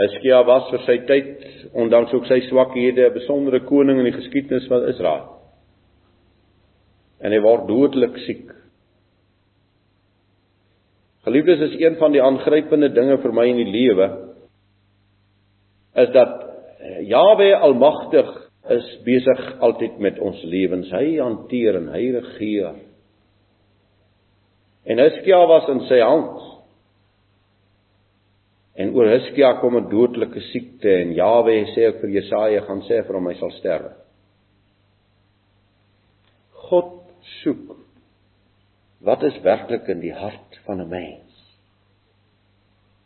Hizkia was vir sy tyd, ondanks ook sy swakhede, 'n besondere koning in die geskiedenis van Israel. En hy word dodelik siek. Geliefdes is een van die aangrypende dinge vir my in die lewe is dat eh, Jahwe almagtig is besig altyd met ons lewens. Hy hanteer en hy regeer. En Hizkia was in sy hand. En oor Hizkia kom 'n dodelike siekte en Jahwe sê ek vir Jesaja gaan sê vir hom hy sal sterwe. God soek wat is werklik in die hart van 'n mens.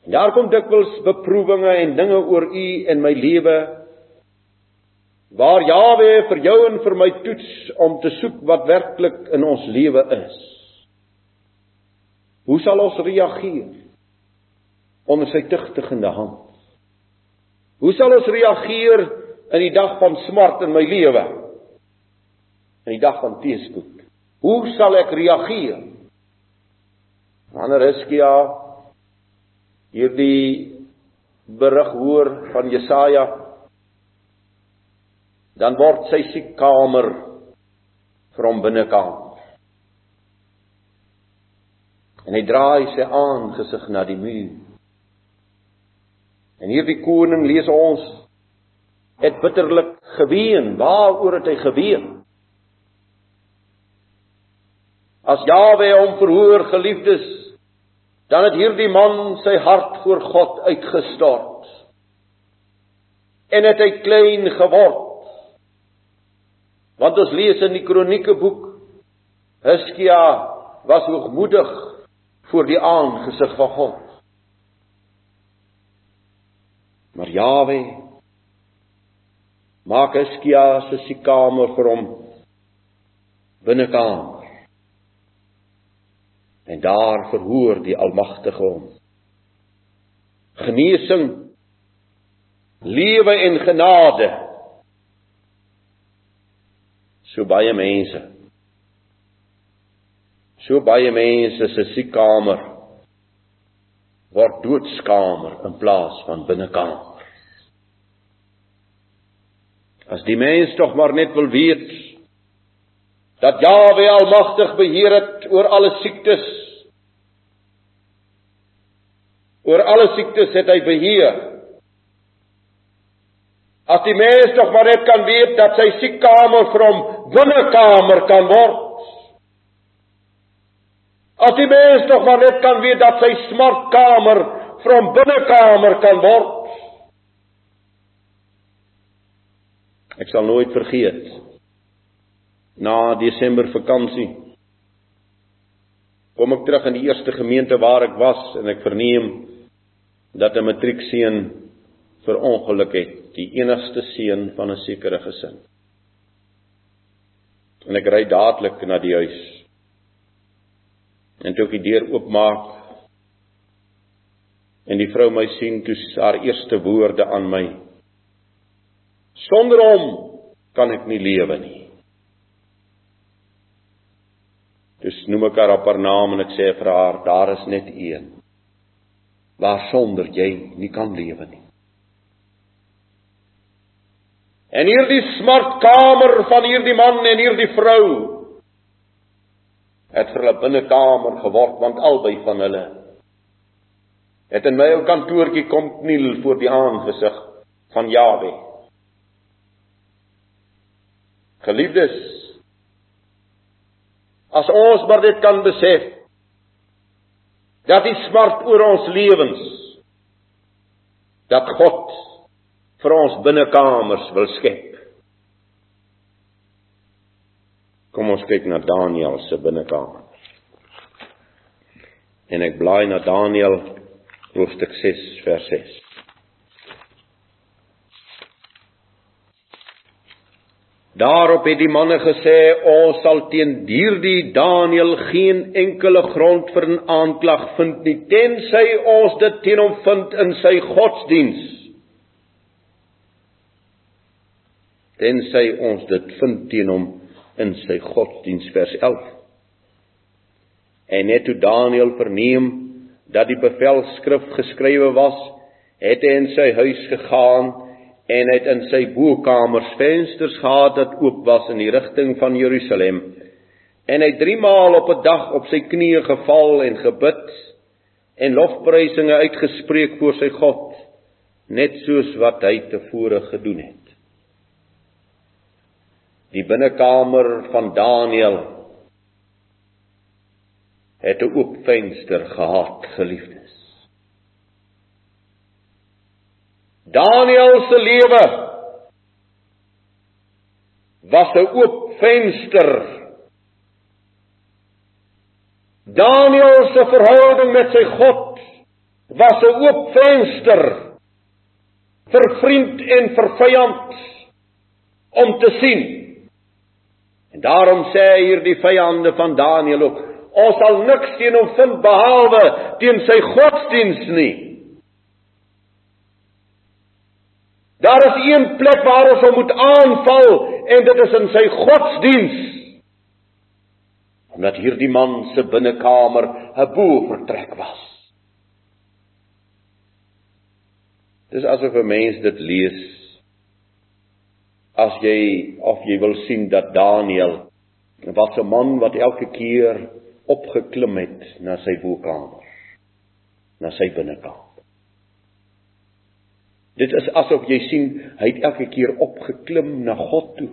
En daar kom dikwels beproewinge en dinge oor u en my lewe waar Jahwe vir jou en vir my toets om te soek wat werklik in ons lewe is. Hoe sal ons reageer onder sy tugtigende hand? Hoe sal ons reageer in die dag van smart in my lewe? In die dag van teëspoed. Hoe sal ek reageer? Wanneer Hiskia hierdie berig hoor van Jesaja dan word sy siekkamer vir hom binnekamer. En hy draai sy aangesig na die muur. En hierdie koning lees ons het bitterlik geween. Waaroor het hy geween? As Jawe hom verhoor geliefdes, dan het hierdie man sy hart voor God uitgestort. En het hy klein geword. Want ons lees in die kronieke boek Hiskia was hoogmoedig voor die aangesig van God. Maar Jawe maak Hiskia se sikamer vir hom binnekamer En daar verhoor die Almagtige hom. Genesing, lewe en genade. So baie mense. So baie mense se siekkamer word doodskamer in plaas van binnekamer. As die mens tog maar net wil weet dat Jahwe almagtig beheer het oor alle siektes. Oor alle siektes het hy beheer. As die mens tog maar net kan weet dat sy siekkamer vir hom binnekamer kan word. As die mens tog maar net kan weet dat sy smartkamer hom binnekamer kan word. Ek sal nooit vergeet na Desember vakansie. Kom ek terug in die eerste gemeente waar ek was en ek verneem dat 'n matriekseun verongeluk het, die enigste seun van 'n sekere gesin. En ek ry dadelik na die huis. En toe ek die deur oopmaak en die vrou my sien, toe haar eerste woorde aan my: Sonder hom kan ek nie lewe nie. Dus noem ek haar op haar naam en ek sê vir haar, daar is net een waar sonder jy nie kan lewe nie. En hierdie smartkamer van hierdie man en hierdie vrou het vir hulle binnekamer geword want albei van hulle het in my ou kantoortjie kom kniel voor die aangesig van Jawe. Geliefdes, As ons maar dit kan besef dat die smart oor ons lewens dat God vir ons binnekamers wil skep. Kom ons kyk na Daniël se binnekamer. En ek blaai na Daniël hoofstuk 6 vers 6. Daarop het die manne gesê ons sal teen hierdie Daniël geen enkele grond vir 'n aanklag vind nie tensy ons dit teen hom vind in sy godsdiens. Tensy ons dit vind teen hom in sy godsdiens vers 11. En net toe Daniël verneem dat die bevelskrif geskrywe was het hy in sy huis gegaan en het in sy bokamers vensters gehad wat oop was in die rigting van Jerusalem. En hy 3 maal op 'n dag op sy knieë geval en gebid en lofprysinge uitgespreek voor sy God, net soos wat hy tevore gedoen het. Die binnekamer van Daniël het 'n oop venster gehad, geliefdes. Daniël se lewe was 'n oop venster. Daniël se verhouding met sy God was 'n oop venster vir vriend en vir vyand om te sien. En daarom sê hierdie vyande van Daniël ook: Ons sal niks teen hom vind behalwe teen sy godsdiens nie. Daar is een plek waar ons hom moet aanval en dit is in sy godsdiens. Omdat hierdie man se binnekamer 'n boertrek was. Dis asof 'n mens dit lees as jy of jy wil sien dat Daniël was 'n man wat elke keer opgeklim het na sy woonkamer, na sy binnekamer. Dit is asof jy sien hy het elke keer opgeklim na God toe.